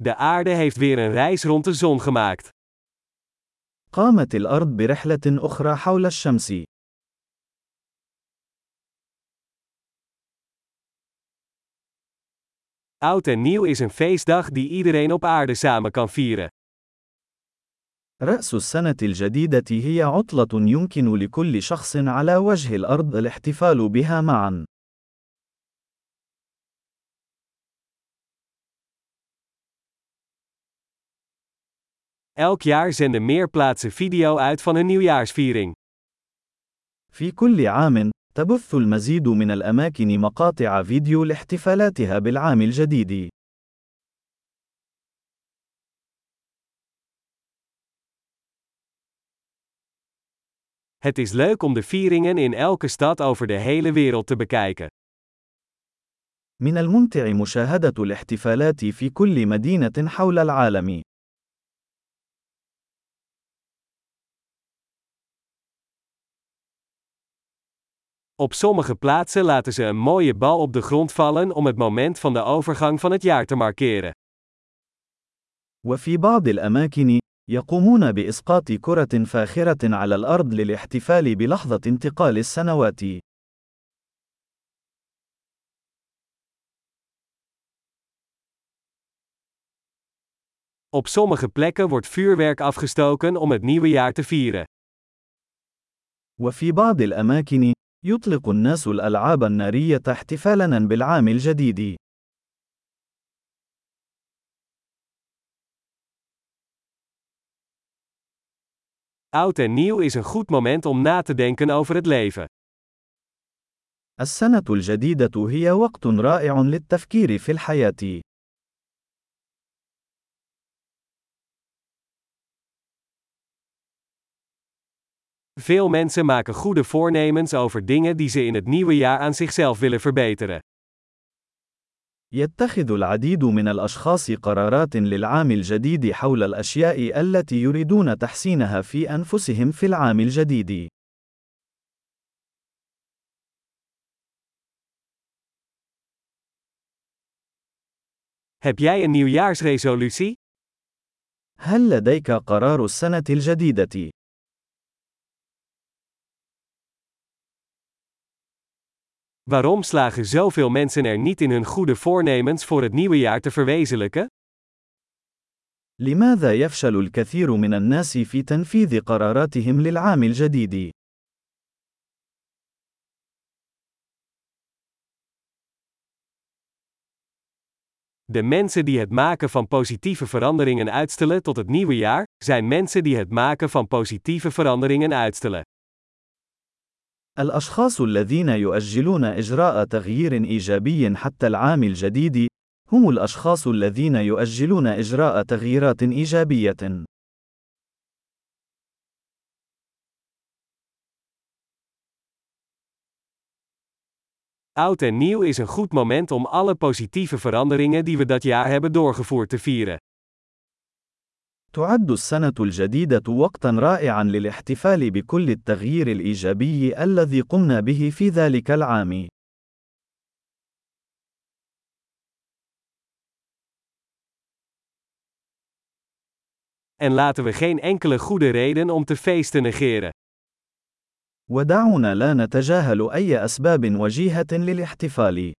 De aarde heeft weer een reis rond de zon gemaakt. قامت الأرض برحلة أخرى حول الشمس. Oud en nieuw is een feestdag die iedereen op aarde samen kan vieren. رأس السنة الجديدة هي عطلة يمكن لكل شخص على وجه الأرض الاحتفال بها معا. Elk jaar zenden meer plaatsen video uit van hun nieuwjaarsviering. في كل عام، تبث المزيد من الأماكن مقاطع فيديو لاحتفالاتها بالعام الجديد. Het is leuk om de vieringen in elke stad over de hele wereld te bekijken. من الممتع مشاهدة الاحتفالات في كل مدينة حول العالم. Op sommige plaatsen laten ze een mooie bal op de grond vallen om het moment van de overgang van het jaar te markeren. وفي بعض الأماكن، يقومون بإسقاط كرة فاخرة على الأرض للاحتفال بلحظة انتقال السنوات. Op sommige plekken wordt vuurwerk afgestoken om het nieuwe jaar te vieren. وفي بعض الأماكن، يطلق الناس الألعاب النارية احتفالاً بالعام الجديد. Oud en nieuw is een goed moment om na te denken over het leven. السنة الجديدة هي وقت رائع للتفكير في الحياة. Veel mensen maken goede voornemens over dingen die ze in het nieuwe jaar aan zichzelf willen verbeteren. يتخذ العديد من الأشخاص قرارات للعام الجديد حول الأشياء التي يريدون تحسينها في أنفسهم في العام الجديد. Heb jij een nieuwjaarsresolutie? هل لديك قرار السنة الجديدة؟ Waarom slagen zoveel mensen er niet in hun goede voornemens voor het nieuwe jaar te verwezenlijken? لماذا يفشل الكثير من الناس في تنفيذ قراراتهم للعام الجديد؟ De mensen die het maken van positieve veranderingen uitstellen tot het nieuwe jaar, zijn mensen die het maken van positieve veranderingen uitstellen. الأشخاص الذين يؤجلون إجراء تغيير إيجابي حتى العام الجديد، هم الأشخاص الذين يؤجلون إجراء تغييرات إيجابية. Oud en nieuw is een goed moment om alle positieve veranderingen die we dat jaar hebben doorgevoerd te vieren. تعد السنة الجديدة وقتًا رائعًا للاحتفال بكل التغيير الإيجابي الذي قمنا به في ذلك العام. En laten we geen enkele goede reden om te feesten negeren. ودعونا لا نتجاهل أي أسباب وجيهة للاحتفال.